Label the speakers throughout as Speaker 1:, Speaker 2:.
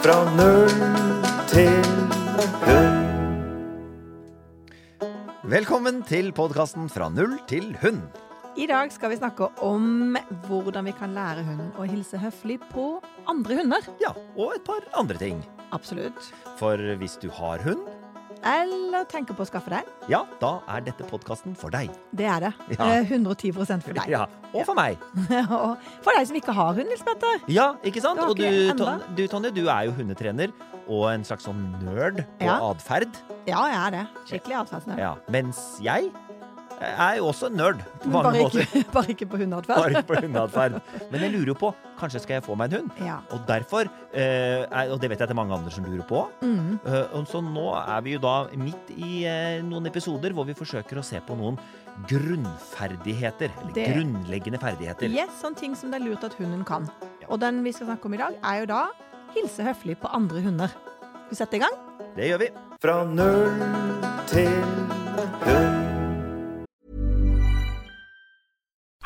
Speaker 1: Fra null til hund.
Speaker 2: Velkommen til podkasten Fra null til hund.
Speaker 3: I dag skal vi snakke om hvordan vi kan lære hunden å hilse høflig på andre hunder.
Speaker 2: Ja, og et par andre ting.
Speaker 3: Absolutt.
Speaker 2: For hvis du har hund,
Speaker 3: Eller tenker på å skaffe deg.
Speaker 2: ja, da er dette podkasten for deg.
Speaker 3: Det er det.
Speaker 2: Ja.
Speaker 3: Eh, 110% for deg.
Speaker 2: Ja, Og for meg.
Speaker 3: Og for deg som ikke har hund, Nils Petter.
Speaker 2: Ja, ikke sant? Og du. Ton- du, Tonje, du er jo hundetrener og en slags sånn nerd på
Speaker 3: Ja.
Speaker 2: atferd.
Speaker 3: Ja, jeg er det. Skikkelig atferdsnerd.
Speaker 2: Ja. Mens jeg er jo også nerd på mange
Speaker 3: Bare,
Speaker 2: måter.
Speaker 3: ikke, bare ikke på hundeatferd.
Speaker 2: Bare på hundeatferd. Men jeg lurer jo på Kanskje skal jeg få meg en hund?
Speaker 3: Ja.
Speaker 2: Og derfor, eh, er, og det vet jeg at det er mange andre som lurer på
Speaker 3: Mm.
Speaker 2: eh, og Så nå er vi jo da midt i eh, noen episoder hvor vi forsøker å se på noen grunnferdigheter. Eller
Speaker 3: Det-
Speaker 2: grunnleggende ferdigheter.
Speaker 3: Yes, sånne ting som det er lurt at hunden kan.
Speaker 2: Ja.
Speaker 3: Og den vi skal snakke om i dag, er jo da hilse høflig på andre hunder. Skal vi sette i gang?
Speaker 2: Det gjør vi.
Speaker 1: Fra null til hund.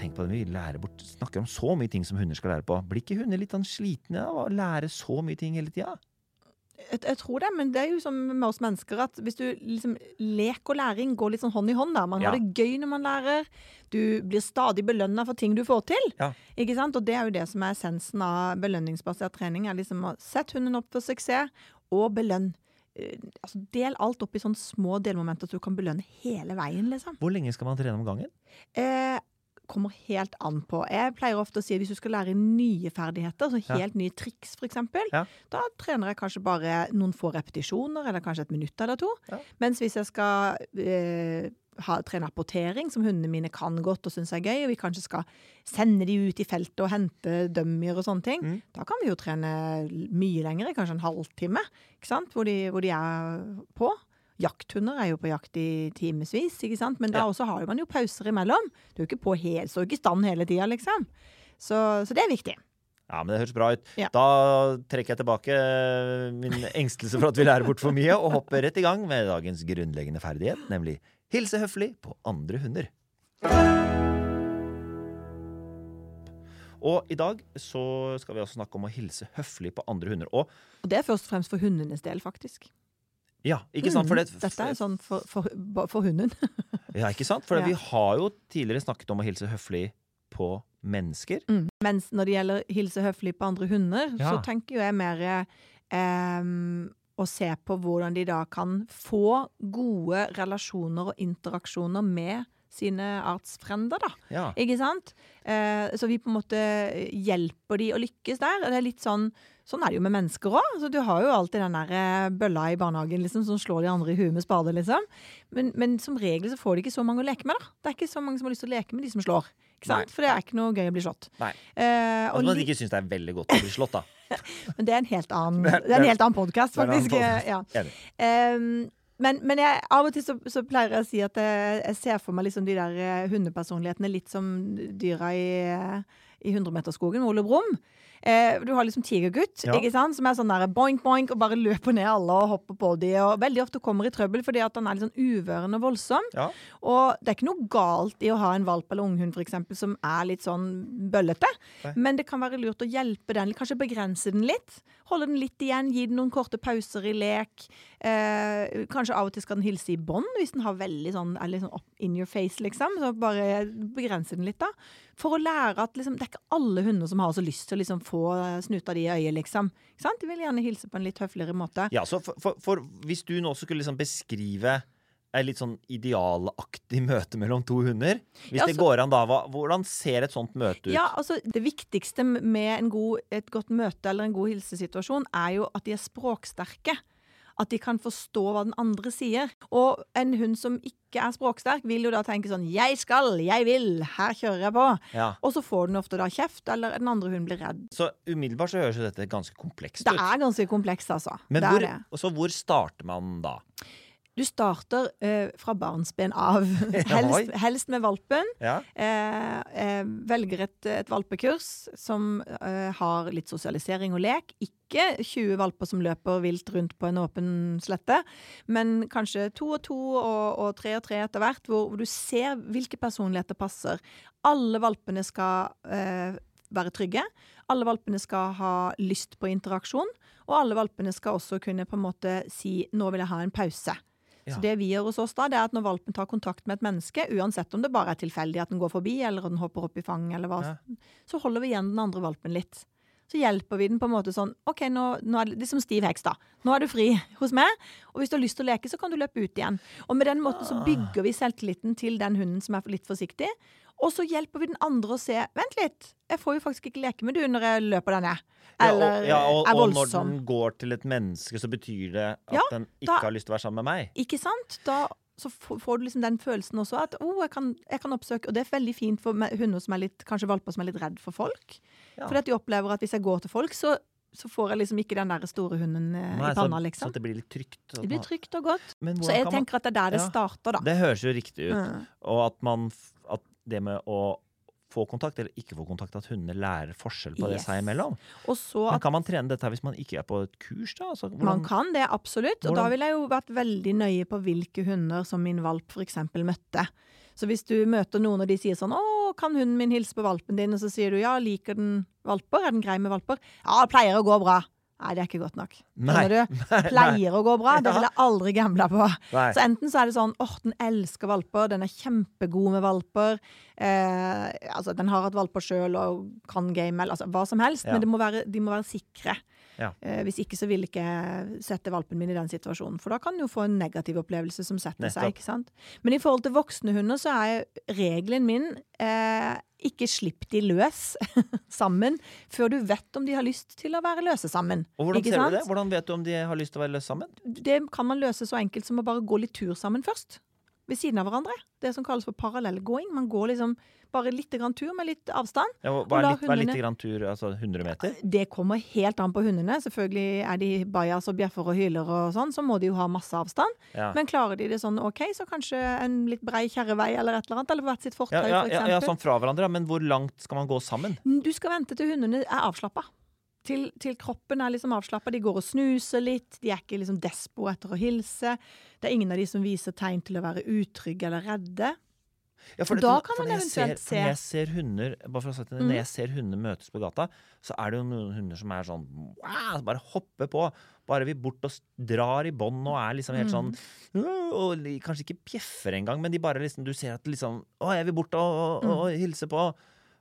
Speaker 2: Tenk på det, vi lærer bort, snakker om så mye ting som hunder skal lære på. Blir ikke hunder litt sånn slitne av å lære så mye ting hele tida?
Speaker 3: Jeg, jeg tror det, men det er jo som med oss mennesker at hvis du liksom Lek og læring går litt sånn hånd i hånd. da. Man
Speaker 2: Ja.
Speaker 3: har det gøy når man lærer. Du blir stadig belønna for ting du får til.
Speaker 2: Ja.
Speaker 3: Ikke sant? Og det er jo det som er essensen av belønningsbasert trening. er liksom å Sett hunden opp for suksess, og belønn. Eh, Altså, del alt opp i sånne små delmomenter så du kan belønne hele veien, liksom.
Speaker 2: Hvor lenge skal man trene om gangen?
Speaker 3: Eh, kommer helt an på. Jeg pleier ofte å si at hvis du skal lære nye ferdigheter, så
Speaker 2: Ja.
Speaker 3: helt nye triks f.eks.,
Speaker 2: Ja.
Speaker 3: da trener jeg kanskje bare noen få repetisjoner, eller kanskje et minutt eller to.
Speaker 2: Ja.
Speaker 3: Mens hvis jeg skal eh, ha, trene apportering, som hundene mine kan godt og syns er gøy, og vi kanskje skal sende de ut i feltet og hente dummier og sånne ting,
Speaker 2: Mm.
Speaker 3: da kan vi jo trene mye lenger, kanskje en halvtime, ikke sant? Hvor, de, hvor de er på. Jakthunder er jo på jakt i timevis, ikke sant? men da
Speaker 2: Ja.
Speaker 3: også har man jo pauser imellom. Du er jo ikke på helt, så ikke i stand hele tida, liksom. Så, så det er viktig.
Speaker 2: Ja, men det høres bra ut.
Speaker 3: Ja.
Speaker 2: Da trekker jeg tilbake eh, min engstelse for at vi lærer bort for mye, og hopper rett i gang med dagens grunnleggende ferdighet, nemlig hilse høflig på andre hunder. Og i dag så skal vi også snakke om å hilse høflig på andre hunder. Og
Speaker 3: Og det er først og fremst for hundenes del, faktisk.
Speaker 2: Ja, ikke sant? For det.
Speaker 3: Dette er sånn for, for, for hunden.
Speaker 2: Ja, ikke sant? For
Speaker 3: Ja.
Speaker 2: vi har jo tidligere snakket om å hilse høflig på mennesker.
Speaker 3: Mm. Mens når det gjelder hilse høflig på andre hunder,
Speaker 2: Ja.
Speaker 3: så tenker jo jeg mer em, å se på hvordan de da kan få gode relasjoner og interaksjoner med sine artsfrender, da.
Speaker 2: Ja.
Speaker 3: Ikke sant? Eh, så vi på en måte hjelper de å lykkes der. Det er litt sånn Sånn er det jo med mennesker òg. Altså, du har jo alltid den der eh, bølla i barnehagen liksom, som slår de andre i huet med spade, liksom. Men, men som regel så får de ikke så mange å leke med, da. Det er ikke så mange som har lyst til å leke med de som slår. For det er ikke noe gøy å bli slått.
Speaker 2: Nei.
Speaker 3: Eh, og
Speaker 2: man ikke syns det er veldig godt å bli slått, da.
Speaker 3: men det er en helt annen,
Speaker 2: Det er-
Speaker 3: en helt annen podkast, faktisk.
Speaker 2: podcast.
Speaker 3: Ja. Ehm, men, men jeg, av og til så, så pleier jeg å si at jeg, jeg ser for meg liksom de der eh, hundepersonlighetene litt som dyra i, eh, i 100-meterskogen med Ole Brumm. Eh, du har liksom Tigergutt,
Speaker 2: Ja.
Speaker 3: ikke sant? som er sånn der boink, boink, og bare løper ned alle og hopper på de, og veldig ofte kommer i trøbbel fordi at han er litt sånn uvøren og voldsom.
Speaker 2: Ja.
Speaker 3: Og det er ikke noe galt i å ha en valp eller unghund for eksempel, som er litt sånn bøllete,
Speaker 2: Nei.
Speaker 3: men det kan være lurt å hjelpe den, kanskje begrense den litt. Holde den litt igjen, gi den noen korte pauser i lek. Eh, kanskje av og til skal den hilse i bånd, hvis den har veldig sånn, er litt sånn up in your face, liksom. Så bare begrense den litt, da. For å lære at liksom, det er ikke alle hunder som har så lyst til å liksom, få snuta di i øyet, liksom. Ikke sant? De vil gjerne hilse på en litt høfligere måte.
Speaker 2: Ja, så for, for, for hvis du nå skulle liksom beskrive et litt sånn idealaktig møte mellom to hunder Hvis
Speaker 3: Ja,
Speaker 2: det går an da, hva, hvordan ser et sånt møte ut?
Speaker 3: Ja, altså Det viktigste med en god, et godt møte eller en god hilsesituasjon er jo at de er språksterke. At de kan forstå hva den andre sier. Og en hund som ikke er språksterk, vil jo da tenke sånn 'Jeg skal, jeg vil, her kjører jeg på'.
Speaker 2: Ja.
Speaker 3: Og så får den ofte da kjeft, eller den andre hunden blir redd.
Speaker 2: Så umiddelbart så høres jo dette ganske komplekst ut.
Speaker 3: Det er ganske komplekst, altså.
Speaker 2: Men
Speaker 3: det
Speaker 2: hvor,
Speaker 3: er
Speaker 2: så hvor starter man da?
Speaker 3: Du starter eh, fra barnsben av. Helst, helst med valpen.
Speaker 2: Ja.
Speaker 3: Eh, eh, velger et, et valpekurs som eh, har litt sosialisering og lek. Ikke 20 valper som løper vilt rundt på en åpen slette, men kanskje to og to og, og tre og tre etter hvert, hvor, hvor du ser hvilke personligheter passer. Alle valpene skal eh, være trygge. Alle valpene skal ha lyst på interaksjon. Og alle valpene skal også kunne på en måte si 'nå vil jeg ha en pause'.
Speaker 2: Ja.
Speaker 3: Så det vi gjør hos oss da, det er at når valpen tar kontakt med et menneske, uansett om det bare er tilfeldig at den går forbi, eller den hopper opp i fanget, eller hva,
Speaker 2: Ja.
Speaker 3: så holder vi igjen den andre valpen litt. Så hjelper vi den på en måte sånn OK, nå, nå er det liksom stiv heks, da. Nå er du fri hos meg, og hvis du har lyst til å leke, så kan du løpe ut igjen. Og med den måten
Speaker 2: Ah.
Speaker 3: så bygger vi selvtilliten til den hunden som er litt forsiktig. Og så hjelper vi den andre å se Vent litt, jeg får jo faktisk ikke leke med du når jeg løper der ned. Eller
Speaker 2: ja, og,
Speaker 3: er
Speaker 2: og når den går til et menneske, så betyr det at
Speaker 3: Ja,
Speaker 2: den ikke
Speaker 3: da-
Speaker 2: har lyst til å være sammen med meg.
Speaker 3: Ikke sant? Da så får du liksom den følelsen også at oh, jeg, kan, jeg kan oppsøke Og det er veldig fint for hunder som er litt, kanskje valper som er litt redd for folk.
Speaker 2: Ja.
Speaker 3: Fordi at de opplever at hvis jeg går til folk, så, så får jeg liksom ikke den der store hunden eh,
Speaker 2: Nei,
Speaker 3: i panna,
Speaker 2: så, så
Speaker 3: liksom.
Speaker 2: det blir litt trygt.
Speaker 3: Det blir trygt og godt.
Speaker 2: Men
Speaker 3: Så jeg
Speaker 2: tenker man-
Speaker 3: at det er der det
Speaker 2: Ja.
Speaker 3: starter, da.
Speaker 2: Det høres jo riktig ut.
Speaker 3: Mm.
Speaker 2: Og at man At det med å få kontakt eller ikke få kontakt, at hundene lærer forskjell på det
Speaker 3: Yes.
Speaker 2: seg imellom.
Speaker 3: Og så
Speaker 2: Men kan man trene dette hvis man ikke er på et kurs, da? Altså, hvordan-
Speaker 3: man kan det, absolutt. Og da
Speaker 2: hvordan-
Speaker 3: ville jeg jo vært veldig nøye på hvilke hunder som min valp f.eks. møtte. Så hvis du møter noen og de sier sånn 'Å, kan hunden min hilse på valpen din?' Og så sier du 'Ja, liker den valper? Er den grei med valper?' 'Ja, det pleier å gå bra'. Nei, det er ikke godt nok.
Speaker 2: Nei,
Speaker 3: du? Pleier å gå bra. Det vil jeg aldri gamble på.
Speaker 2: Nei.
Speaker 3: Så enten så er det sånn åh, den elsker valper, den er kjempegod med valper. Eh, altså, den har hatt valper sjøl og kan game, eller altså, hva som helst.
Speaker 2: Ja.
Speaker 3: Men det må være, de må være sikre.
Speaker 2: Ja.
Speaker 3: Eh, hvis ikke så vil ikke jeg sette valpen min i den situasjonen. For da kan den jo få en negativ opplevelse som setter
Speaker 2: Nettopp.
Speaker 3: seg. ikke sant? Men i forhold til voksne hunder så er regelen min eh, ikke slipp de løs sammen før du vet om de har lyst til å være løse sammen.
Speaker 2: Og hvordan
Speaker 3: Ikke
Speaker 2: ser du det? Hvordan vet du om de har lyst til å være løse sammen?
Speaker 3: det kan man løse så enkelt som å bare gå litt tur sammen først. Ved siden av hverandre. Det som kalles for parallellgåing. Man går liksom bare litt grann tur med litt avstand.
Speaker 2: Ja, hva er litt,
Speaker 3: hundene-
Speaker 2: grann tur? Altså 100 meter?
Speaker 3: Det kommer helt an på hundene. Selvfølgelig er de bajas og bjeffer og hyler og sånn, så må de jo ha masse avstand.
Speaker 2: Ja.
Speaker 3: Men klarer de det sånn OK, så kanskje en litt brei kjerrevei eller et eller annet. Eller hvert sitt fortau,
Speaker 2: Ja, ja,
Speaker 3: for
Speaker 2: ja, sånn fra hverandre, men hvor langt skal man gå sammen?
Speaker 3: Du skal vente til hundene er avslappa. Til, til kroppen er liksom avslappa. De går og snuser litt. De er ikke liksom despo etter å hilse. Det er ingen av de som viser tegn til å være utrygge eller redde.
Speaker 2: Ja, for
Speaker 3: Da kan man eventuelt
Speaker 2: se Når jeg ser hunder bare for å sette, det,
Speaker 3: Mhm.
Speaker 2: Når jeg ser hunder møtes på gata, så er det jo noen hunder som er sånn wow, Bare hopper på. Bare vil bort og drar i bånd og er liksom helt sånn
Speaker 3: Mhm.
Speaker 2: Og kanskje ikke bjeffer engang, men de bare liksom Du ser at liksom Å, jeg vil bort og, og,
Speaker 3: Mm.
Speaker 2: og hilse på.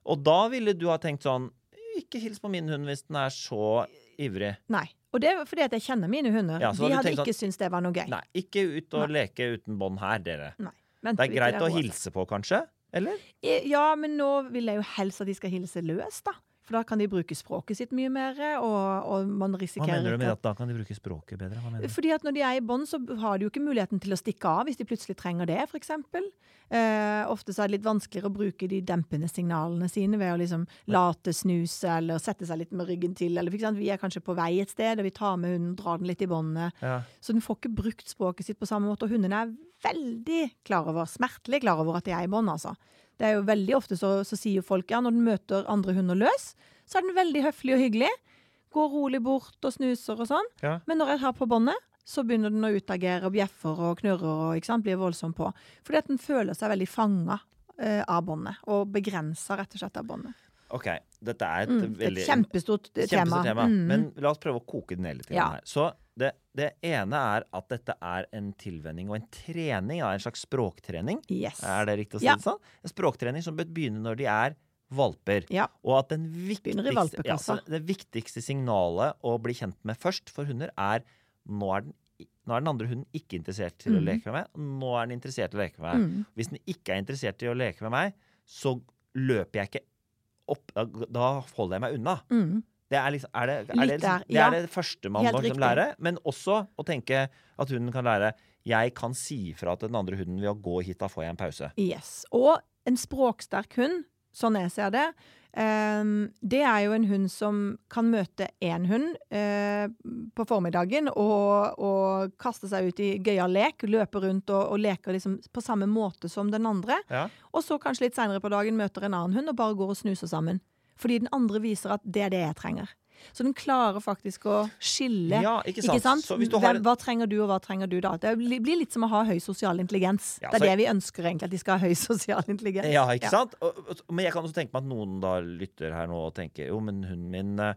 Speaker 2: Og da ville du ha tenkt sånn Ikke hils på min hund hvis den er så ivrig.
Speaker 3: Nei. Og det er fordi at jeg kjenner mine hunder.
Speaker 2: Ja,
Speaker 3: de
Speaker 2: hadde ikke
Speaker 3: ikke syntes det var noe gøy.
Speaker 2: Nei, ikke ut og leke uten bånd her, dere.
Speaker 3: Nei.
Speaker 2: Det er greit å hilse på, kanskje? Eller?
Speaker 3: Ja, men nå vil jeg jo helst at de skal hilse løs, da. For da kan de bruke språket sitt mye mer, og, og man
Speaker 2: Hva mener du med at da kan de bruke språket bedre? Hva mener?
Speaker 3: Fordi at når de er i bånd, så har de jo ikke muligheten til å stikke av hvis de plutselig trenger det, f.eks. Eh, ofte så er det litt vanskeligere å bruke de dempende signalene sine ved å liksom late snuse eller sette seg litt med ryggen til. Eller for vi er kanskje på vei et sted, og vi tar med hunden, drar den litt i båndet.
Speaker 2: Ja.
Speaker 3: Så den får ikke brukt språket sitt på samme måte. Og hundene er veldig klar over, smertelig klar over at de er i bånd, altså. Det er jo veldig ofte så, så sier folk ja, når den møter andre hunder løs, så er den veldig høflig og hyggelig. Går rolig bort og snuser og sånn.
Speaker 2: Ja.
Speaker 3: Men når jeg har på båndet, så begynner den å utagere og bjeffer og knurrer og sant, blir voldsom på. Fordi at den føler seg veldig fanga eh, av båndet, og begrensa rett og slett av båndet.
Speaker 2: OK, dette er et
Speaker 3: Mm,
Speaker 2: veldig
Speaker 3: et kjempestort kjempestort tema.
Speaker 2: Tema.
Speaker 3: Mm.
Speaker 2: Men la oss prøve å koke det ned litt.
Speaker 3: Ja.
Speaker 2: Her. Så det, det ene er at dette er en tilvenning og en trening, ja, en slags språktrening.
Speaker 3: yes.
Speaker 2: Er det riktig å si
Speaker 3: Ja.
Speaker 2: det sånn? En språktrening som bør begynne når de er valper.
Speaker 3: Ja.
Speaker 2: Og at den viktigste, ja, det viktigste signalet å bli kjent med først for hunder, er nå er den, nå er den andre hunden ikke interessert til å
Speaker 3: Mhm.
Speaker 2: leke med meg. Nå er den interessert i å leke med meg.
Speaker 3: Mm.
Speaker 2: Hvis den ikke er interessert i å leke med meg, så løper jeg ikke opp. Da, da holder jeg meg unna.
Speaker 3: Mm.
Speaker 2: Det er, liksom, er, det, er, det,
Speaker 3: der,
Speaker 2: det,
Speaker 3: ja.
Speaker 2: er det første man må liksom lære. Men også å tenke at hunden kan lære Jeg kan si fra til den andre hunden ved å gå hit, da får jeg en pause.
Speaker 3: Yes. Og en språksterk hund, sånn jeg ser det, Um, det er jo en hund som kan møte én hund uh, på formiddagen og, og kaste seg ut i gøyal lek, løpe rundt og, og leker liksom på samme måte som den andre.
Speaker 2: Ja.
Speaker 3: Og så kanskje litt seinere på dagen møter en annen hund og bare går og snuser sammen. Fordi den andre viser at det er det jeg trenger. Så den klarer faktisk å skille.
Speaker 2: Ja, ikke sant? Så hvis du har
Speaker 3: hva trenger du, og hva trenger du da? Det blir litt som å ha høy sosial intelligens.
Speaker 2: Ja,
Speaker 3: det er
Speaker 2: så-
Speaker 3: det vi ønsker egentlig, at de skal ha høy sosial intelligens.
Speaker 2: Ja, ikke sant? Og, men jeg kan også tenke meg at noen da lytter her nå og tenker jo, men hunden min eh,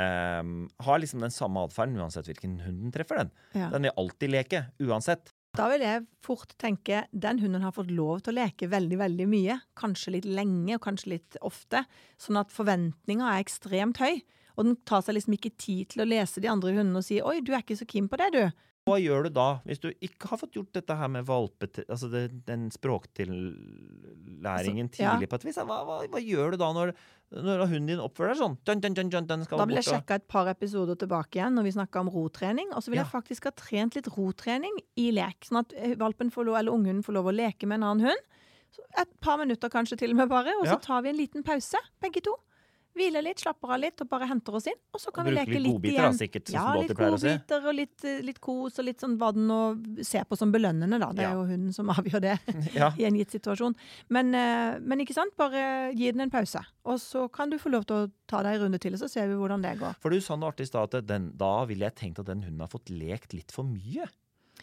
Speaker 2: ehm, har liksom den samme atferden uansett hvilken hund den treffer. Den
Speaker 3: Ja.
Speaker 2: Den vil alltid leke, uansett.
Speaker 3: Da vil jeg fort tenke den hunden har fått lov til å leke veldig, veldig mye. Kanskje litt lenge, og kanskje litt ofte. Sånn at forventninga er ekstremt høy. Og den tar seg liksom ikke tid til å lese de andre hundene og si 'oi, du er ikke så keen på det, du'.
Speaker 2: Hva gjør du da, hvis du ikke har fått gjort dette her med valpe... Altså det, den språktillæringen
Speaker 3: Altså, ja.
Speaker 2: tidlig på et vis? Hva, hva, hva gjør du da når, når hunden din oppfører seg sånn? Dun, dun, dun, dun, den skal
Speaker 3: Da vil jeg sjekke et par episoder tilbake igjen når vi snakka om rotrening. Og så vil
Speaker 2: Ja.
Speaker 3: jeg faktisk ha trent litt rotrening i lek, sånn at eh, valpen får lov, eller unghunden får lov å leke med en annen hund. Et par minutter kanskje til og med bare, og
Speaker 2: Ja.
Speaker 3: så tar vi en liten pause, begge to. Hviler litt, slapper av litt og bare henter oss inn. Og så kan
Speaker 2: Og
Speaker 3: vi leke
Speaker 2: litt godbiter,
Speaker 3: igjen.
Speaker 2: da, sikkert,
Speaker 3: ja, litt godbiter og litt, eh, litt kos og litt sånn hva den nå ser på som belønnende, da. Det
Speaker 2: Ja.
Speaker 3: er jo hunden som avgjør det
Speaker 2: Ja.
Speaker 3: i en gitt situasjon. Men, eh, men ikke sant, bare gi den en pause. Og så kan du få lov til å ta deg en runde til, så ser vi hvordan det går.
Speaker 2: For du sa noe artig i stad, at den, da ville jeg tenkt at den hunden har fått lekt litt for mye.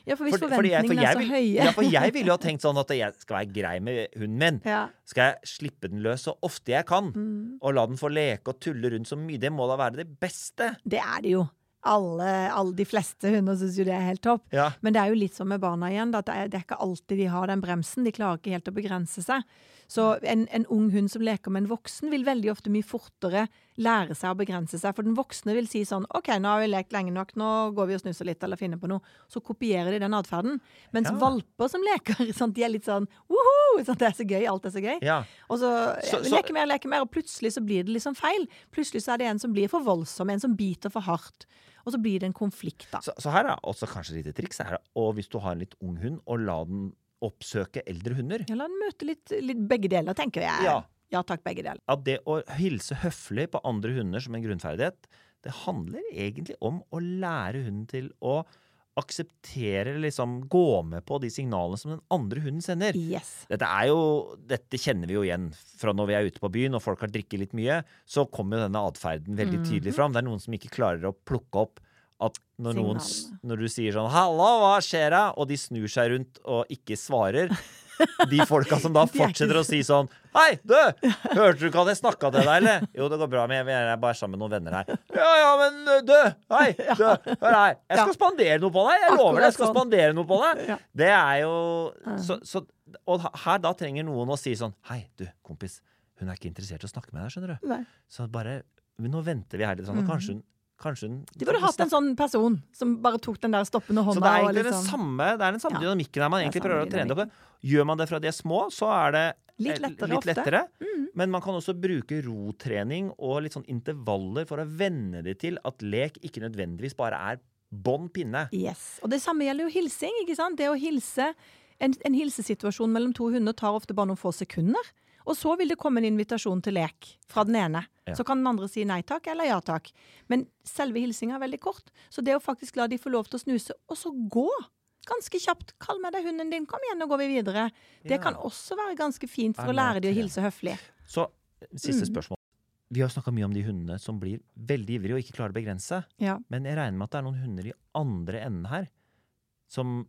Speaker 3: Ja, for hvis
Speaker 2: For- fordi jeg- for
Speaker 3: forventningene er så
Speaker 2: vil-
Speaker 3: høye
Speaker 2: Ja, for jeg ville jo ha tenkt sånn at jeg skal være grei med hunden min.
Speaker 3: Ja.
Speaker 2: Skal jeg slippe den løs så ofte jeg kan,
Speaker 3: Mm.
Speaker 2: og la den få leke og tulle rundt så mye? Det må da være det beste.
Speaker 3: Det er det jo. Alle, alle de fleste hunder syns jo det er helt topp.
Speaker 2: Ja.
Speaker 3: Men det er jo litt som med barna igjen. At det er, det er ikke alltid de har den bremsen. De klarer ikke helt å begrense seg. Så en, en ung hund som leker med en voksen, vil veldig ofte mye fortere lære seg å begrense seg. For den voksne vil si sånn OK, nå har vi lekt lenge nok, nå går vi og snuser litt eller finner på noe. Så kopierer de den atferden. Mens
Speaker 2: Ja.
Speaker 3: valper som leker, sånn, de er litt sånn woho! Sånn, det er så gøy. Alt er så gøy.
Speaker 2: Ja.
Speaker 3: Og så,
Speaker 2: Så- så-
Speaker 3: leker mer, leker mer, og plutselig så blir det liksom feil. Plutselig så er det en som blir for voldsom, en som biter for hardt. Og så blir det en konflikt, da.
Speaker 2: Så, så her er også kanskje et lite triks. Er, og hvis du har en litt ung hund, og la den oppsøke eldre hunder.
Speaker 3: Ja, la den møte litt, litt begge deler, tenker jeg.
Speaker 2: Ja.
Speaker 3: ja takk, begge deler.
Speaker 2: At det å hilse høflig på andre hunder som en grunnferdighet, det handler egentlig om å lære hunden til å akseptere, liksom gå med på de signalene som den andre hunden sender.
Speaker 3: Yes.
Speaker 2: Dette, jo, dette kjenner vi jo igjen fra når vi er ute på byen og folk har drikket litt mye. Så kommer jo denne atferden veldig
Speaker 3: Mhm.
Speaker 2: tydelig fram. Det er noen som ikke klarer å plukke opp at når, noen, når du sier sånn 'Hallo, hva skjer da?' og de snur seg rundt og ikke svarer De folka som da
Speaker 3: er
Speaker 2: fortsetter å si sånn 'Hei, du! Hørte du ikke at jeg snakka til deg, eller?' 'Jo, det går bra, men jeg er bare sammen med noen venner her.' 'Ja ja, men du! Hei, du! Hør her. Jeg skal spandere noe på deg! Jeg lover deg, jeg skal
Speaker 3: sånn.
Speaker 2: spandere noe på deg!' Det er jo så, så, Og her da trenger noen å si sånn 'Hei, du, kompis. Hun er ikke interessert i å snakke med deg, skjønner du.'
Speaker 3: Nei.
Speaker 2: Så bare Nå venter vi her litt, sånn, og kanskje hun Kanskje
Speaker 3: De burde hatt en sånn person som bare tok den der stoppende hånda.
Speaker 2: så det er egentlig den
Speaker 3: liksom-
Speaker 2: samme, det er den samme
Speaker 3: Ja.
Speaker 2: dynamikken der man egentlig prøver å trene det opp. Gjør man det fra de er små, så er det
Speaker 3: Litt
Speaker 2: eh,
Speaker 3: lettere
Speaker 2: litt
Speaker 3: ofte. Mm.
Speaker 2: Men man kan også bruke rotrening og litt sånn intervaller for å venne det til at lek ikke nødvendigvis bare er bånn pinne.
Speaker 3: Yes. Og det samme gjelder jo hilsing. ikke sant? Det å hilse En, en hilsesituasjon mellom to hunder tar ofte bare noen få sekunder. Og så vil det komme en invitasjon til lek fra den ene.
Speaker 2: Ja.
Speaker 3: Så kan den andre si nei takk eller ja takk. Men selve hilsinga er veldig kort. Så det å faktisk la de få lov til å snuse, og så gå ganske kjapt Kall med deg hunden din, kom igjen, nå går vi videre. Det
Speaker 2: Ja.
Speaker 3: kan også være ganske fint for å lære de å hilse høflig.
Speaker 2: Så siste
Speaker 3: Mm.
Speaker 2: spørsmål. Vi har snakka mye om de hundene som blir veldig ivrige og ikke klarer å begrense.
Speaker 3: Ja.
Speaker 2: Men jeg regner med at det er noen hunder i andre enden her som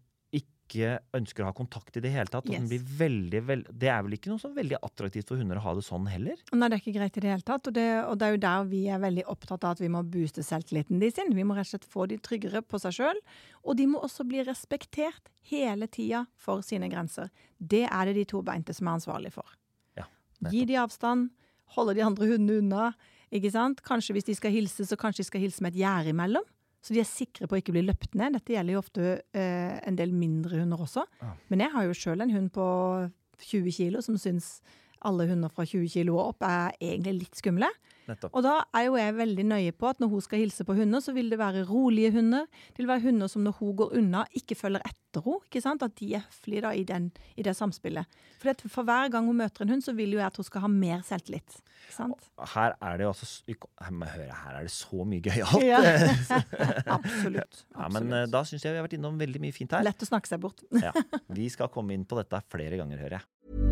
Speaker 2: ikke ønsker å ha kontakt i det hele tatt. Og
Speaker 3: Yes.
Speaker 2: blir veldig, veld... Det er vel ikke noe så veldig attraktivt for hunder å ha det sånn heller?
Speaker 3: Nei, det er ikke greit i det hele tatt. Og det, og det er jo der vi er veldig opptatt av at vi må booste selvtilliten de sin. Vi må rett og slett få de tryggere på seg sjøl. Og de må også bli respektert hele tida for sine grenser. Det er det de tobeinte som er ansvarlig for.
Speaker 2: Ja,
Speaker 3: Gi de avstand, holde de andre hundene unna. Ikke sant? Kanskje hvis de skal hilse, så kanskje de skal hilse med et gjerde imellom. Så de er sikre på å ikke bli løpt ned. Dette gjelder jo ofte eh, en del mindre hunder også.
Speaker 2: Ja.
Speaker 3: Men jeg har jo sjøl en hund på 20 kilo som syns alle hunder fra 20 kilo og opp er egentlig litt skumle.
Speaker 2: Nettopp.
Speaker 3: Og da er jo jeg veldig nøye på at når hun skal hilse på hunder, så vil det være rolige hunder. Det vil være hunder som når hun går unna, ikke følger etter henne. ikke sant? At de er høflige da, i, den, i det samspillet. For, for hver gang hun møter en hund, så vil jo jeg at hun skal ha mer selvtillit. Sant?
Speaker 2: Her er det jo altså høre, her er det så mye gøyalt.
Speaker 3: Ja.
Speaker 2: absolutt.
Speaker 3: Absolutt.
Speaker 2: men eh, da syns jeg vi har vært innom veldig mye fint her.
Speaker 3: Lett å snakke seg bort.
Speaker 2: Ja. Vi skal komme inn på dette flere ganger, hører jeg.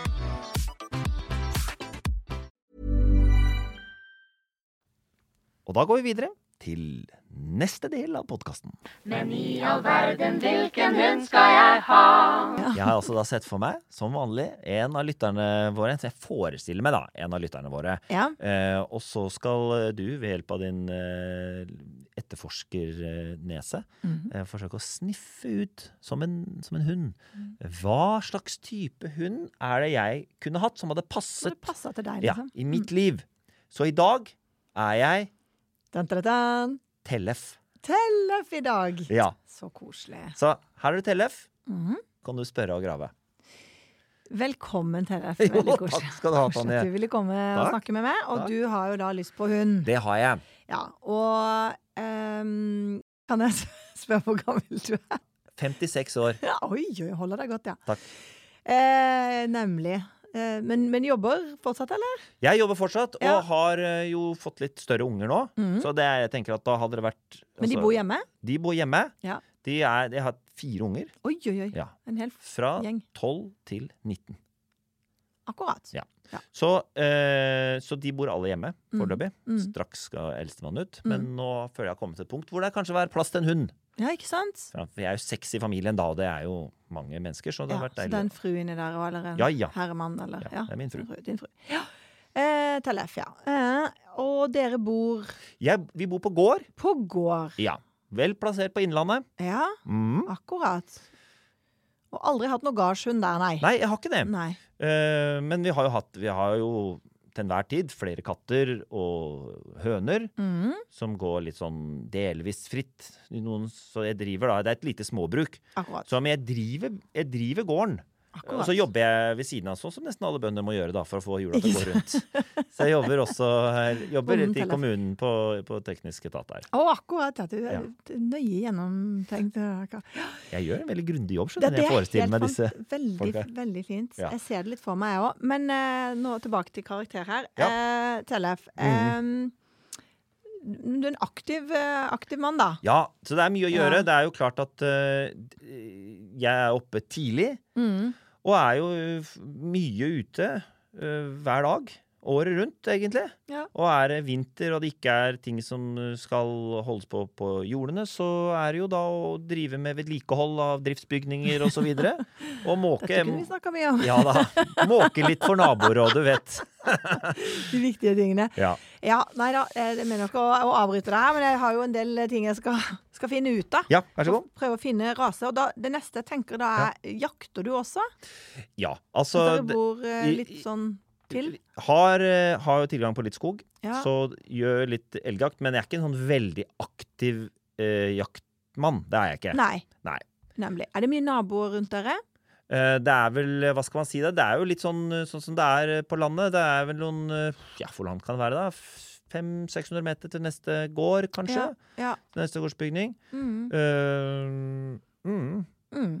Speaker 2: Og da går vi videre til neste del av podkasten. Men i all verden, hvilken hund skal Jeg ha? Jeg har altså da sett for meg, som vanlig, en av lytterne våre Så jeg forestiller meg, da, en av lytterne våre.
Speaker 3: Ja.
Speaker 2: Eh, og så skal du ved hjelp av din eh, etterforskernese
Speaker 3: Mhm.
Speaker 2: eh, forsøke å sniffe ut, som en, som en hund, hva slags type hund er det jeg kunne hatt som hadde passet,
Speaker 3: passet til deg, liksom.
Speaker 2: ja, i mitt liv. Så i dag er jeg
Speaker 3: Dun, dun, dun.
Speaker 2: Tellef.
Speaker 3: Tellef i dag.
Speaker 2: Ja.
Speaker 3: Så koselig.
Speaker 2: Så her er du Tellef.
Speaker 3: Mhm.
Speaker 2: Kan du spørre og grave?
Speaker 3: Velkommen, Tellef. Veldig
Speaker 2: takk
Speaker 3: koselig.
Speaker 2: skal du ha, Tanje.
Speaker 3: at Du ville komme og snakke med meg, og
Speaker 2: Takk.
Speaker 3: du har jo da lyst på hund.
Speaker 2: Det har jeg.
Speaker 3: Ja, og um, Kan jeg spørre hvor gammel du er?
Speaker 2: 56 år.
Speaker 3: Ja, oi, oi, holder deg godt, ja.
Speaker 2: Takk.
Speaker 3: Eh, nemlig. Eh, men, men jobber fortsatt, eller?
Speaker 2: Jeg jobber fortsatt, og
Speaker 3: Ja.
Speaker 2: har eh, jo fått litt større unger nå.
Speaker 3: Mm.
Speaker 2: Så det, jeg tenker at da hadde det vært
Speaker 3: Men de
Speaker 2: altså,
Speaker 3: bor hjemme?
Speaker 2: De bor hjemme.
Speaker 3: Ja.
Speaker 2: De, er, de har fire unger.
Speaker 3: Oi, oi, oi.
Speaker 2: Ja.
Speaker 3: En hel
Speaker 2: Fra
Speaker 3: gjeng.
Speaker 2: 12 til 19.
Speaker 3: Akkurat.
Speaker 2: Ja.
Speaker 3: Ja.
Speaker 2: Så, eh, så de bor alle hjemme foreløpig.
Speaker 3: Mm.
Speaker 2: Straks skal eldstemann ut. Men nå føler jeg har kommet til et punkt hvor det kanskje er plass til en hund.
Speaker 3: Ja, ikke sant?
Speaker 2: Ja, for jeg er jo seks i familien da, og det er jo mange mennesker, så det
Speaker 3: Ja,
Speaker 2: har vært
Speaker 3: så det er en fru inni der òg, eller en
Speaker 2: Ja, ja.
Speaker 3: herremann, eller
Speaker 2: Ja, det er min fru.
Speaker 3: Din fru. Ja. Eh, Tellef, ja. Eh, og dere bor
Speaker 2: Ja, vi bor på gård.
Speaker 3: på gård.
Speaker 2: Ja. Vel plassert på Innlandet.
Speaker 3: Ja,
Speaker 2: Mm.
Speaker 3: akkurat. Og aldri hatt noe gardshund der, nei.
Speaker 2: Nei, jeg har ikke det.
Speaker 3: Nei.
Speaker 2: Eh, men vi har jo hatt Vi har jo til enhver tid flere katter og høner
Speaker 3: mm.
Speaker 2: som går litt sånn delvis fritt. Noen, så jeg driver da Det er et lite småbruk.
Speaker 3: akkurat.
Speaker 2: Så jeg driver, jeg driver gården.
Speaker 3: Akkurat.
Speaker 2: Og så jobber jeg ved siden av, sånn som nesten alle bønder må gjøre da, for å få hjula til å gå rundt. Så jeg jobber også her, jobber litt i kommunen på, på teknisk etat der.
Speaker 3: Å, akkurat. Ja, du er
Speaker 2: Ja.
Speaker 3: nøye gjennomtenkt.
Speaker 2: Jeg gjør en veldig grundig jobb, skjønner du. Jeg
Speaker 3: er
Speaker 2: forestiller meg disse
Speaker 3: veldig,
Speaker 2: folka.
Speaker 3: veldig fint.
Speaker 2: Ja.
Speaker 3: Jeg ser det litt for meg, jeg òg. Men eh, nå tilbake til karakter her.
Speaker 2: Ja.
Speaker 3: Eh, Tellef.
Speaker 2: Mhm.
Speaker 3: eh, du er en aktiv, eh, aktiv mann, da.
Speaker 2: Ja, så det er mye å gjøre.
Speaker 3: Ja.
Speaker 2: Det er jo klart at uh, jeg er oppe tidlig,
Speaker 3: Mm.
Speaker 2: og er jo mye ute uh, hver dag. Året rundt, egentlig.
Speaker 3: Ja.
Speaker 2: Og er det vinter og det ikke er ting som skal holdes på på jordene, så er det jo da å drive med vedlikehold av driftsbygninger osv. Og, så og måke
Speaker 3: Dette kunne vi snakka mye om.
Speaker 2: Ja da. Måke litt for naboer og du vet.
Speaker 3: De viktige tingene.
Speaker 2: Ja.
Speaker 3: Ja, nei da, eh, jeg mener ikke å, å avbryte det her, men jeg har jo en del ting jeg skal, skal finne ut av.
Speaker 2: ja, vær så god.
Speaker 3: Prøve å finne rase. Og da, det neste jeg tenker da er Jakter du også?
Speaker 2: Ja,
Speaker 3: altså
Speaker 2: altså
Speaker 3: dere bor eh, litt sånn til?
Speaker 2: Har, eh, har tilgang på litt skog,
Speaker 3: Ja.
Speaker 2: så gjør litt elgjakt. Men jeg er ikke en sånn veldig aktiv eh, jaktmann. Det er jeg ikke.
Speaker 3: Nei.
Speaker 2: Nei.
Speaker 3: Nemlig. Er det mye naboer rundt dere?
Speaker 2: Eh, det er vel, hva skal man si det? Det er jo litt sånn, eh, sånn som det er eh, på landet. Det er vel noen eh, Ja, hvor langt kan det være, da? 500-600 meter til neste gård, kanskje?
Speaker 3: Ja. ja.
Speaker 2: Til neste gårdsbygning.
Speaker 3: Mm.
Speaker 2: Uh, mm.
Speaker 3: Mm.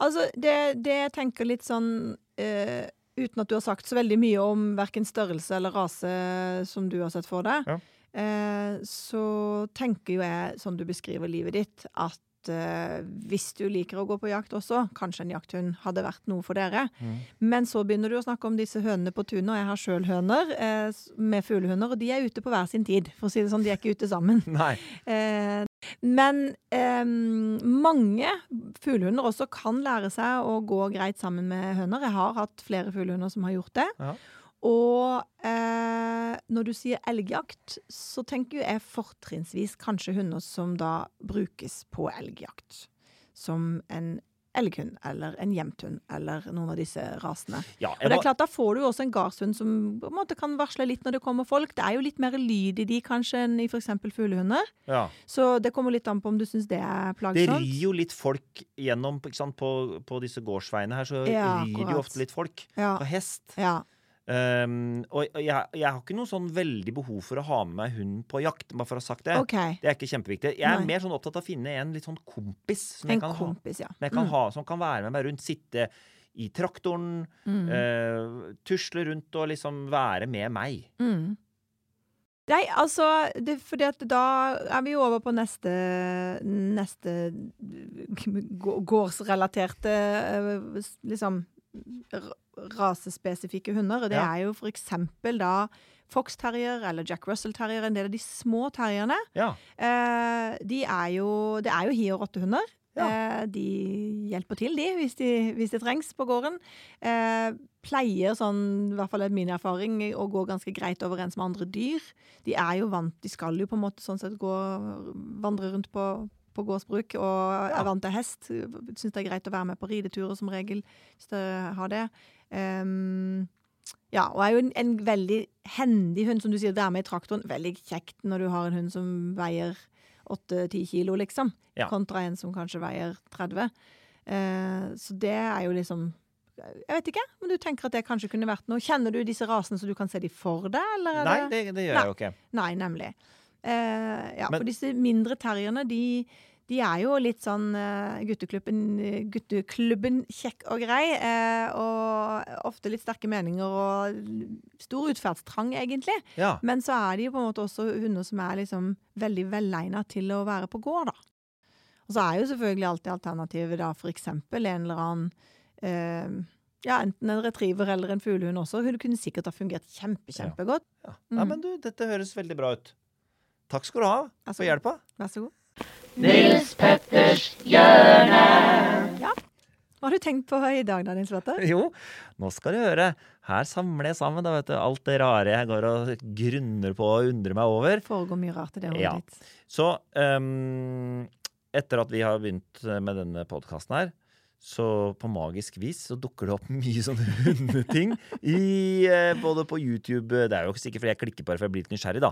Speaker 3: Altså, det, det jeg tenker litt sånn uh, Uten at du har sagt så veldig mye om verken størrelse eller rase som du har sett for deg,
Speaker 2: Ja.
Speaker 3: uh, så tenker jo jeg, sånn du beskriver livet ditt, at eh, hvis du liker å gå på jakt også, kanskje en jakthund hadde vært noe for dere.
Speaker 2: Mm.
Speaker 3: Men så begynner du å snakke om disse hønene på tunet, og jeg har sjøl høner eh, med fuglehunder, og de er ute på hver sin tid, for å si det sånn. De er ikke ute sammen. Eh, men eh, mange fuglehunder også kan lære seg å gå greit sammen med høner. Jeg har hatt flere fuglehunder som har gjort det.
Speaker 2: Ja.
Speaker 3: Og eh, når du sier elgjakt, så tenker jeg fortrinnsvis kanskje hunder som da brukes på elgjakt. Som en elghund eller en jevnthund eller noen av disse rasene.
Speaker 2: Ja,
Speaker 3: Og det er klart, Da får du jo også en gardshund som på en måte kan varsle litt når det kommer folk. Det er jo litt mer lyd i de kanskje enn i f.eks. fuglehunder.
Speaker 2: ja.
Speaker 3: Så det kommer litt an på om du syns det er
Speaker 2: Det
Speaker 3: plagsomt.
Speaker 2: rir jo litt folk gjennom ikke sant? På, på disse gårdsveiene her, så
Speaker 3: Ja,
Speaker 2: rir det jo ofte litt folk på hest.
Speaker 3: Ja.
Speaker 2: Um, og jeg, jeg har ikke noe sånn veldig behov for å ha med meg hund på jakt, bare for å ha sagt det.
Speaker 3: okay.
Speaker 2: Det er ikke kjempeviktig. Jeg er
Speaker 3: Nei.
Speaker 2: mer sånn opptatt av å finne en litt sånn kompis som jeg kan,
Speaker 3: kompis, ja.
Speaker 2: som, jeg kan
Speaker 3: Mm.
Speaker 2: ha, som kan være med meg rundt. Sitte i traktoren,
Speaker 3: Mm.
Speaker 2: uh, tusle rundt og liksom være med meg.
Speaker 3: Mm. Nei, altså det, fordi at Da er vi over på neste Neste gårdsrelaterte eh, Liksom rasespesifikke hunder. Og det
Speaker 2: Ja.
Speaker 3: er jo eksempel da Fox terrier eller Jack Russell terrier, en del av de små terrierne.
Speaker 2: Ja.
Speaker 3: Eh, de er jo Det er jo hi- og rottehunder.
Speaker 2: Ja.
Speaker 3: Eh, de hjelper til, de, hvis, de, hvis det trengs på gården. Eh, pleier, sånn, i hvert fall er min erfaring, å gå ganske greit overens med andre dyr. De er jo vant De skal jo på en måte sånn sett gå vandre rundt på, på gårdsbruk og
Speaker 2: Ja.
Speaker 3: er vant til hest. Syns det er greit å være med på rideturer som regel, hvis du har det. Um, ja, og er jo en, en veldig hendig hund, som du sier, være med i traktoren. Veldig kjekt når du har en hund som veier 8-10 kilo, liksom.
Speaker 2: Ja.
Speaker 3: Kontra en som kanskje veier 30. Uh, så det er jo liksom Jeg vet ikke, men du tenker at det kanskje kunne vært noe. Kjenner du disse rasene så du kan se de for deg, eller?
Speaker 2: Nei, det, det gjør
Speaker 3: Nei.
Speaker 2: jeg jo ikke.
Speaker 3: Nei, nemlig. Eh, ja,
Speaker 2: Men-
Speaker 3: for disse mindre terrierne, de, de er jo litt sånn eh, gutteklubben, gutteklubben kjekk og grei. eh, og ofte litt sterke meninger og stor utferdstrang, egentlig.
Speaker 2: Ja.
Speaker 3: Men så er de jo på en måte også hunder som er liksom veldig velegna til å være på gård, da. Og så er jo selvfølgelig alltid alternativet da eksempel en eller annen eh, ja, enten en retriever eller en fuglehund også. Hun kunne sikkert ha fungert kjempe,
Speaker 2: Ja.
Speaker 3: kjempegodt.
Speaker 2: Ja. Nei,
Speaker 3: Mm.
Speaker 2: men du, dette høres veldig bra ut. Takk skal du ha for hjelpa.
Speaker 3: Vær så god.
Speaker 4: Nils Petters hjørne.
Speaker 3: Hva har du tenkt på i dag, da, Nils Petter?
Speaker 2: Jo, nå skal du høre. Her samler jeg sammen da, vet du, alt det rare jeg går og grunner på og undrer meg over.
Speaker 3: Foregår mye rart i det hodet
Speaker 2: Ja.
Speaker 3: ditt.
Speaker 2: Så um, etter at vi har begynt med denne podkasten her, så på magisk vis så dukker det opp mye sånne hundeting i, eh, både på YouTube Det er jo ikke sikkert fordi jeg klikker på det, for jeg blir litt nysgjerrig, da.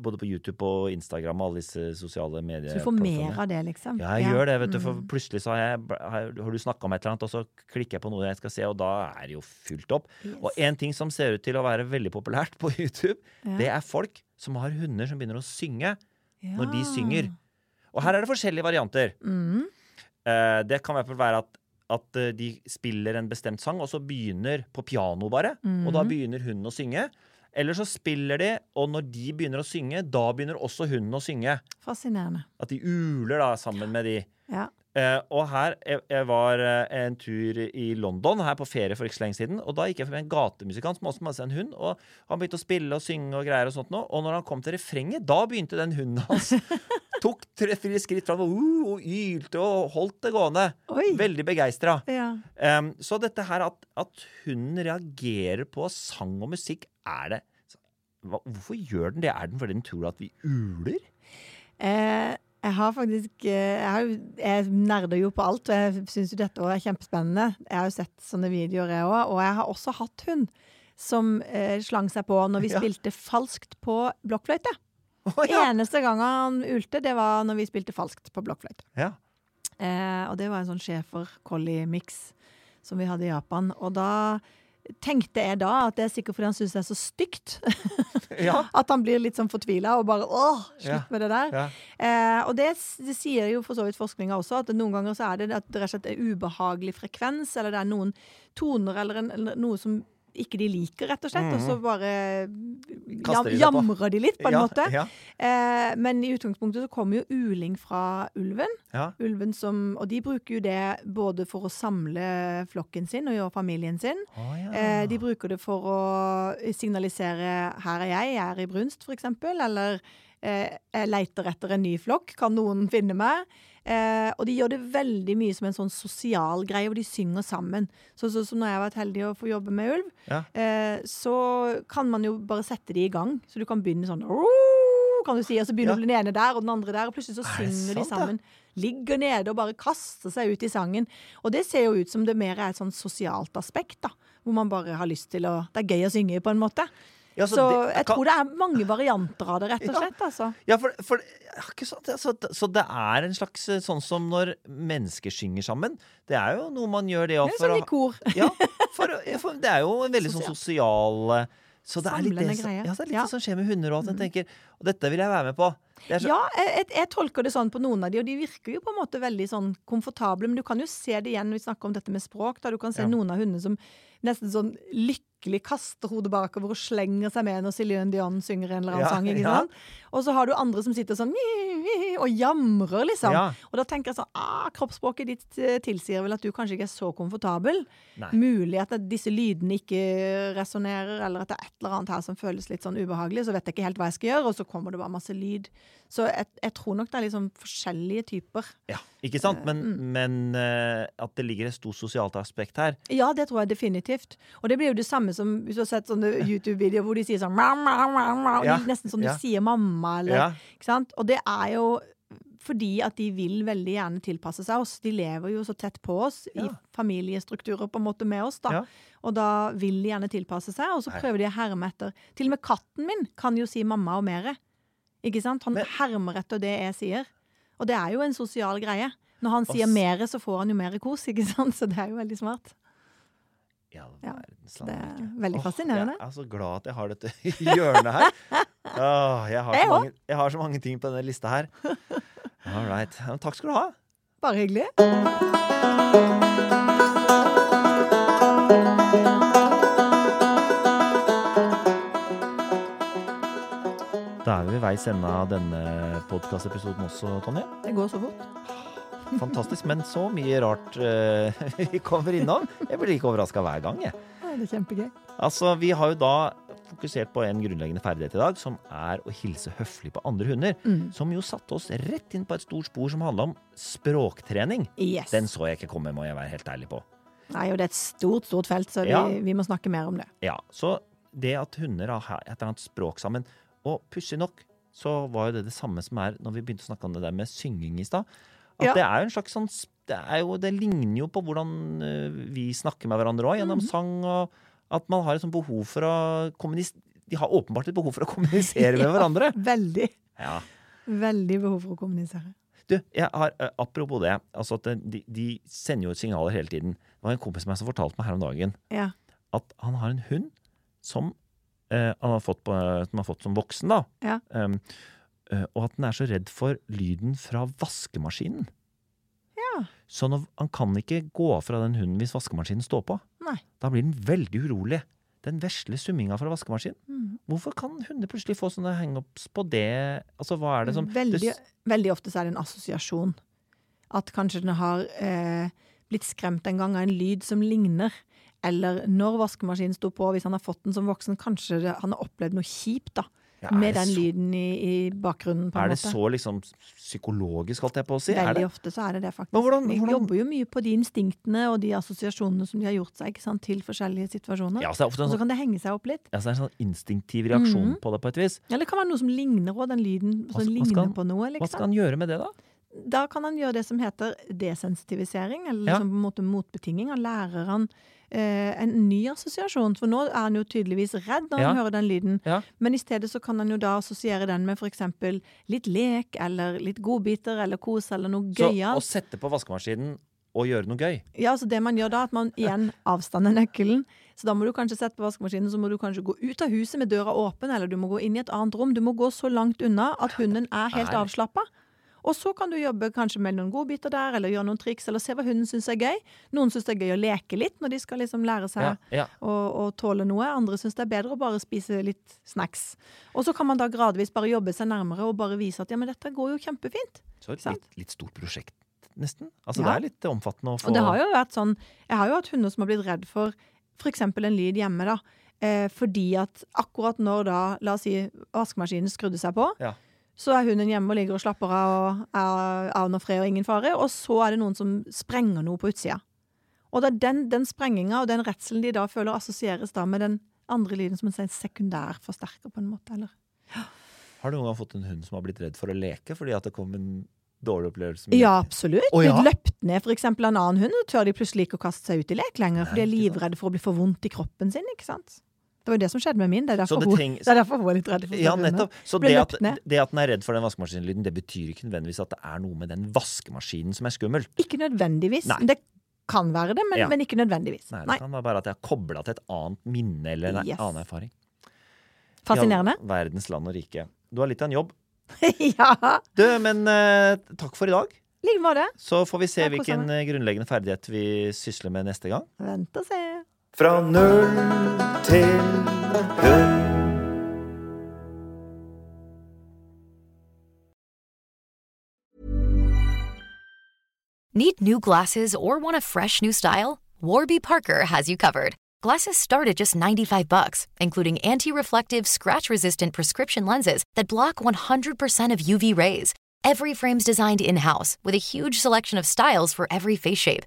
Speaker 2: Både på YouTube og Instagram og alle disse sosiale medier.
Speaker 3: Så du får mer av det, liksom?
Speaker 2: Ja, jeg gjør det, vet du. For
Speaker 3: Mm.
Speaker 2: plutselig så har, jeg, har, du snakka om et eller annet, og så klikker jeg på noe jeg skal se, og da er det jo fullt opp.
Speaker 3: Yes.
Speaker 2: Og en ting som ser ut til å være veldig populært på YouTube,
Speaker 3: Ja.
Speaker 2: det er folk som har hunder som begynner å synge når de synger. Og her er det forskjellige varianter.
Speaker 3: Mm.
Speaker 2: Eh, det kan i hvert fall være at, at eh, de spiller en bestemt sang, og så begynner på piano bare. Og da
Speaker 3: Mhm.
Speaker 2: begynner hunden å synge. Eller så spiller de, og når de begynner å synge, da begynner også hunden å synge.
Speaker 3: Fascinerende.
Speaker 2: At de uler da sammen med de.
Speaker 3: Ja.
Speaker 2: Eh, og her, jeg, jeg var eh, en tur i London her på ferie for ikke så lenge siden. Og da gikk jeg forbi en gatemusikant som også hadde seg en hund. Og han begynte å spille og synge og greier og sånt nå. Og når han kom til refrenget, da begynte den hunden hans Tok tre-fire skritt fram og, uh, og ylte og holdt det gående.
Speaker 3: Oi!
Speaker 2: Veldig begeistra.
Speaker 3: Ja.
Speaker 2: Um, så dette her at, at hunden reagerer på sang og musikk, er det hva, Hvorfor gjør den det? Er den fordi den tror at vi uler?
Speaker 3: Eh, jeg har faktisk eh, jeg, har, jeg nerder jo på alt, og jeg syns jo dette er kjempespennende. Jeg har jo sett sånne videoer, jeg òg. Og jeg har også hatt hund som eh, slang seg på når vi
Speaker 2: Ja.
Speaker 3: spilte falskt på blokkfløyte.
Speaker 2: Oh, ja.
Speaker 3: Eneste gang han ulte, det var når vi spilte falskt på blokkfløyte.
Speaker 2: Ja.
Speaker 3: Eh, og det var en sånn schæfer-collie-miks som vi hadde i Japan. Og da tenkte jeg da at det er sikkert fordi han syns det er så stygt.
Speaker 2: Ja.
Speaker 3: at han blir litt sånn fortvila og bare åh, slutt
Speaker 2: Ja.
Speaker 3: med det der.
Speaker 2: Ja.
Speaker 3: Eh, og det, det sier jo for så vidt forskninga også, at noen ganger så er det at det rett og slett er ubehagelig frekvens, eller det er noen toner eller, en, eller noe som ikke de liker, rett og slett. Og så bare jam,
Speaker 2: de
Speaker 3: jamrer de litt, på en
Speaker 2: ja,
Speaker 3: måte.
Speaker 2: Ja.
Speaker 3: Eh, men i utgangspunktet så kommer jo uling fra ulven.
Speaker 2: Ja.
Speaker 3: ulven som, og de bruker jo det både for å samle flokken sin og gjøre familien sin.
Speaker 2: Oh.
Speaker 3: Eh, de bruker det for å signalisere 'her er jeg, jeg er i brunst', eksempel. Eller eh, 'jeg leiter etter en ny flokk, kan noen finne meg'? Eh, og de gjør det veldig mye som en sånn sosial greie, hvor de synger sammen. Så, så, så når jeg har vært heldig å få jobbe med ulv,
Speaker 2: Ja.
Speaker 3: eh, så kan man jo bare sette de i gang. Så du kan begynne sånn kan du si, og så begynner
Speaker 2: Ja.
Speaker 3: den ene der og den andre der, og plutselig så
Speaker 2: Er
Speaker 3: synger de
Speaker 2: sant, ja?
Speaker 3: sammen. Ligger nede og bare kaster seg ut i sangen. Og det ser jo ut som det mer er et sånn sosialt aspekt, da. Hvor man bare har lyst til å Det er gøy å synge, på en måte.
Speaker 2: Ja,
Speaker 3: Så,
Speaker 2: det-
Speaker 3: jeg
Speaker 2: kan-
Speaker 3: tror det er mange varianter av det, rett og
Speaker 2: Ja.
Speaker 3: slett. Altså.
Speaker 2: Ja, for, for ja, sant? Så, så det er en slags eh, sånn som når mennesker synger sammen. Det er jo noe man gjør det òg
Speaker 3: sånn i kor.
Speaker 2: ja, for, for det er jo en veldig sånn sosial Så det er litt det,
Speaker 3: Samlende
Speaker 2: ja, det er litt
Speaker 3: Ja. Mm.
Speaker 2: det som skjer med hunder òg. tenker Og dette vil jeg være med på. Det så,
Speaker 3: Ja, jeg, jeg, tolker det sånn på noen av de, og de virker jo på en måte veldig sånn komfortable. Men du kan jo se det igjen når vi snakker om dette med språk. Da du kan se
Speaker 2: Ja.
Speaker 3: noen av hundene som nesten sånn lykkelig kaster hodet bakover og slenger seg med når Céline Dion synger en eller annen
Speaker 2: Ja,
Speaker 3: sang. ikke
Speaker 2: ja.
Speaker 3: sant? Og så har du andre som sitter sånn og jamrer, liksom.
Speaker 2: Ja.
Speaker 3: Og da tenker jeg sånn ah, Kroppsspråket ditt eh, tilsier vel at du kanskje ikke er så komfortabel.
Speaker 2: Nei.
Speaker 3: Mulig at disse lydene ikke resonnerer, eller at det er et eller annet her som føles litt sånn ubehagelig. Så vet jeg ikke helt hva jeg skal gjøre, og så kommer det bare masse lyd. Så jeg, jeg tror nok det er liksom forskjellige typer.
Speaker 2: Ja, ikke sant? Men,
Speaker 3: Mm.
Speaker 2: men uh, at det ligger et stort sosialt aspekt her.
Speaker 3: Ja, det tror jeg definitivt. Og det blir jo det samme som hvis du har sett sånne YouTube-videoer hvor de sier sånn «Mau, mau, mau, mau»,
Speaker 2: Ja,
Speaker 3: Nesten som
Speaker 2: ja.
Speaker 3: du sier mamma, eller
Speaker 2: Ja.
Speaker 3: Ikke sant? Og det er jo fordi at de vil veldig gjerne tilpasse seg oss. De lever jo så tett på oss i familiestrukturer på en måte med oss, da.
Speaker 2: Ja.
Speaker 3: Og da vil de gjerne tilpasse seg, og så
Speaker 2: Nei.
Speaker 3: prøver de å herme etter. Til og med katten min kan jo si mamma og mere. Ikke sant? Han
Speaker 2: Men-
Speaker 3: hermer etter det jeg sier. Og det er jo en sosial greie. Når han sier
Speaker 2: mer
Speaker 3: mere, så får han jo mer kos, ikke sant? Så det er jo veldig smart. Ja, Det er
Speaker 2: veldig
Speaker 3: veldig
Speaker 2: Åh,
Speaker 3: fascinerende.
Speaker 2: Jeg er så glad at jeg har dette hjørnet her. Åh, jeg, har mange, jeg har så mange ting på denne lista her. All right. Men takk skal du ha.
Speaker 3: Bare hyggelig.
Speaker 2: Er vi veis ende av denne podkastepisoden også, Tonje.
Speaker 3: Det går så fort.
Speaker 2: Fantastisk. Men så mye rart uh, vi kommer innom. Jeg blir like overraska hver gang, jeg.
Speaker 3: Ja, Det er kjempegøy.
Speaker 2: Altså, Vi har jo da fokusert på en grunnleggende ferdighet i dag, som er å hilse høflig på andre hunder.
Speaker 3: Mm.
Speaker 2: Som jo satte oss rett inn på et stort spor som handla om språktrening.
Speaker 3: Yes.
Speaker 2: Den så jeg ikke komme, må jeg være helt ærlig på.
Speaker 3: Nei, og det er et stort, stort felt, så vi,
Speaker 2: Ja.
Speaker 3: vi må snakke mer om det.
Speaker 2: Ja, Så det at hunder har et eller annet språk sammen Og pussig nok så var jo det det samme som er når vi begynte å snakke om det der med synging i stad. At
Speaker 3: Ja.
Speaker 2: det er jo en slags sånn det, er jo, det ligner jo på hvordan eh, vi snakker med hverandre òg, gjennom
Speaker 3: Mhm.
Speaker 2: sang. og At man har et sånt behov for å kommunisere De har åpenbart et behov for å kommunisere med
Speaker 3: Ja.
Speaker 2: hverandre.
Speaker 3: Veldig,
Speaker 2: Ja.
Speaker 3: veldig behov for å kommunisere.
Speaker 2: Du, jeg har, eh, apropos det. altså at de, de sender jo ut signaler hele tiden. Det var en kompis av meg som fortalte meg her om dagen
Speaker 3: Ja.
Speaker 2: at han har en hund som eh, han, har fått på, som han har fått som voksen, da.
Speaker 3: Ja.
Speaker 2: Um, og at den er så redd for lyden fra vaskemaskinen.
Speaker 3: Ja.
Speaker 2: Så når, han kan ikke gå av fra den hunden hvis vaskemaskinen står på.
Speaker 3: Nei.
Speaker 2: Da blir den veldig urolig. Den vesle summinga fra vaskemaskinen.
Speaker 3: Mm.
Speaker 2: Hvorfor kan hunder plutselig få sånne hangups på det? Altså, hva er det som
Speaker 3: veldig,
Speaker 2: det,
Speaker 3: veldig ofte så er det en assosiasjon. At kanskje den har eh, blitt skremt en gang av en lyd som ligner. Eller når vaskemaskinen sto på, hvis han har fått den som voksen, kanskje det, han har opplevd noe kjipt da,
Speaker 2: Ja,
Speaker 3: med den
Speaker 2: så-
Speaker 3: lyden i, i bakgrunnen. på en måte.
Speaker 2: Er det
Speaker 3: måte.
Speaker 2: så liksom psykologisk, holdt jeg på å si? Er
Speaker 3: Veldig
Speaker 2: det?
Speaker 3: ofte så er det det, faktisk.
Speaker 2: Men hvordan-
Speaker 3: Vi jobber jo mye på de instinktene og de assosiasjonene som de har gjort seg sant, til forskjellige situasjoner.
Speaker 2: Ja, så en
Speaker 3: og så
Speaker 2: sånn,
Speaker 3: kan det henge seg opp litt.
Speaker 2: ja, så det er en sånn instinktiv reaksjon
Speaker 3: Mhm.
Speaker 2: på det på et vis.
Speaker 3: Eller det kan være noe som ligner òg, den lyden som
Speaker 2: hva
Speaker 3: ligner
Speaker 2: hva han-
Speaker 3: på noe. Liksom.
Speaker 2: Hva skal han gjøre med det, da?
Speaker 3: Da kan han gjøre det som heter desensitivisering, eller
Speaker 2: Ja.
Speaker 3: liksom på en måte motbetinging. Han lærer han en ny assosiasjon, for nå er han jo tydeligvis redd når han
Speaker 2: Ja.
Speaker 3: hører den lyden.
Speaker 2: Ja.
Speaker 3: Men i stedet så kan han jo da assosiere den med f.eks. litt lek, eller litt godbiter, eller kos, eller noe
Speaker 2: Så å sette på vaskemaskinen og gjøre noe gøy
Speaker 3: Ja, så det man gjør da, at man igjen avstander nøkkelen. Så da må du kanskje sette på vaskemaskinen, så må du kanskje gå ut av huset med døra åpen, eller du må gå inn i et annet rom. Du må gå så langt unna at hunden er helt avslappa. Og så kan du jobbe kanskje med noen godbiter der, eller gjøre noen triks, eller se hva hunden syns er gøy. Noen syns det er gøy å leke litt når de skal liksom lære seg
Speaker 2: Ja, ja.
Speaker 3: å, å tåle noe. Andre syns det er bedre å bare spise litt snacks. Og så kan man da gradvis bare jobbe seg nærmere og bare vise at ja, men dette går jo kjempefint.
Speaker 2: Så et litt, litt stort prosjekt, nesten. Altså,
Speaker 3: Ja.
Speaker 2: Det er litt omfattende å få
Speaker 3: Og det har jo vært sånn Jeg har jo hatt hunder som har blitt redd for f.eks. en lyd hjemme, da. Eh, fordi at akkurat når da, la oss si, vaskemaskinen skrudde seg på,
Speaker 2: Ja.
Speaker 3: Så er hunden hjemme og ligger og slapper av og er av fred og ingen fare. Og så er det noen som sprenger noe på utsida. Og det er den, den sprenginga og den redselen de da føler, assosieres da med den andre lyden som en sånn sekundær forsterker, på en måte. Eller
Speaker 2: Har du noen gang fått en hund som har blitt redd for å leke fordi at det kom en dårlig opplevelse?
Speaker 3: Ja, absolutt.
Speaker 2: Oh, ja?
Speaker 3: Blitt løpt ned eksempel en annen hund, og tør de plutselig ikke å kaste seg ut i lek lenger, for de er livredde for å bli for vondt i kroppen sin, ikke sant. Det var jo det som skjedde med min. Det er derfor,
Speaker 2: det
Speaker 3: hun, det er derfor hun er litt redd for
Speaker 2: Ja, nettopp. Så det at, det at den er redd for den vaskemaskinlyden, det betyr ikke nødvendigvis at det er noe med den vaskemaskinen som er skummelt.
Speaker 3: Ikke nødvendigvis.
Speaker 2: Nei.
Speaker 3: Det kan være det, men,
Speaker 2: Ja.
Speaker 3: men ikke nødvendigvis.
Speaker 2: Nei, det
Speaker 3: Nei.
Speaker 2: kan være bare at jeg har kobla til et annet minne eller en
Speaker 3: Yes.
Speaker 2: annen erfaring.
Speaker 3: Fascinerende.
Speaker 2: Ja, verdens land og rike. Du har litt av en jobb.
Speaker 3: ja.
Speaker 2: Du, men uh, takk for i dag.
Speaker 3: Like måte.
Speaker 2: Så får vi se hvilken eh, grunnleggende ferdighet vi sysler med neste gang.
Speaker 3: Vent og se.
Speaker 1: Fra null til.
Speaker 5: Need new glasses or want a fresh new style? Warby Parker has you covered. Glasses start at just 95 bucks, including anti-reflective, scratch-resistant prescription lenses that block 100% of UV rays. Every frame's designed in-house with a huge selection of styles for every face shape.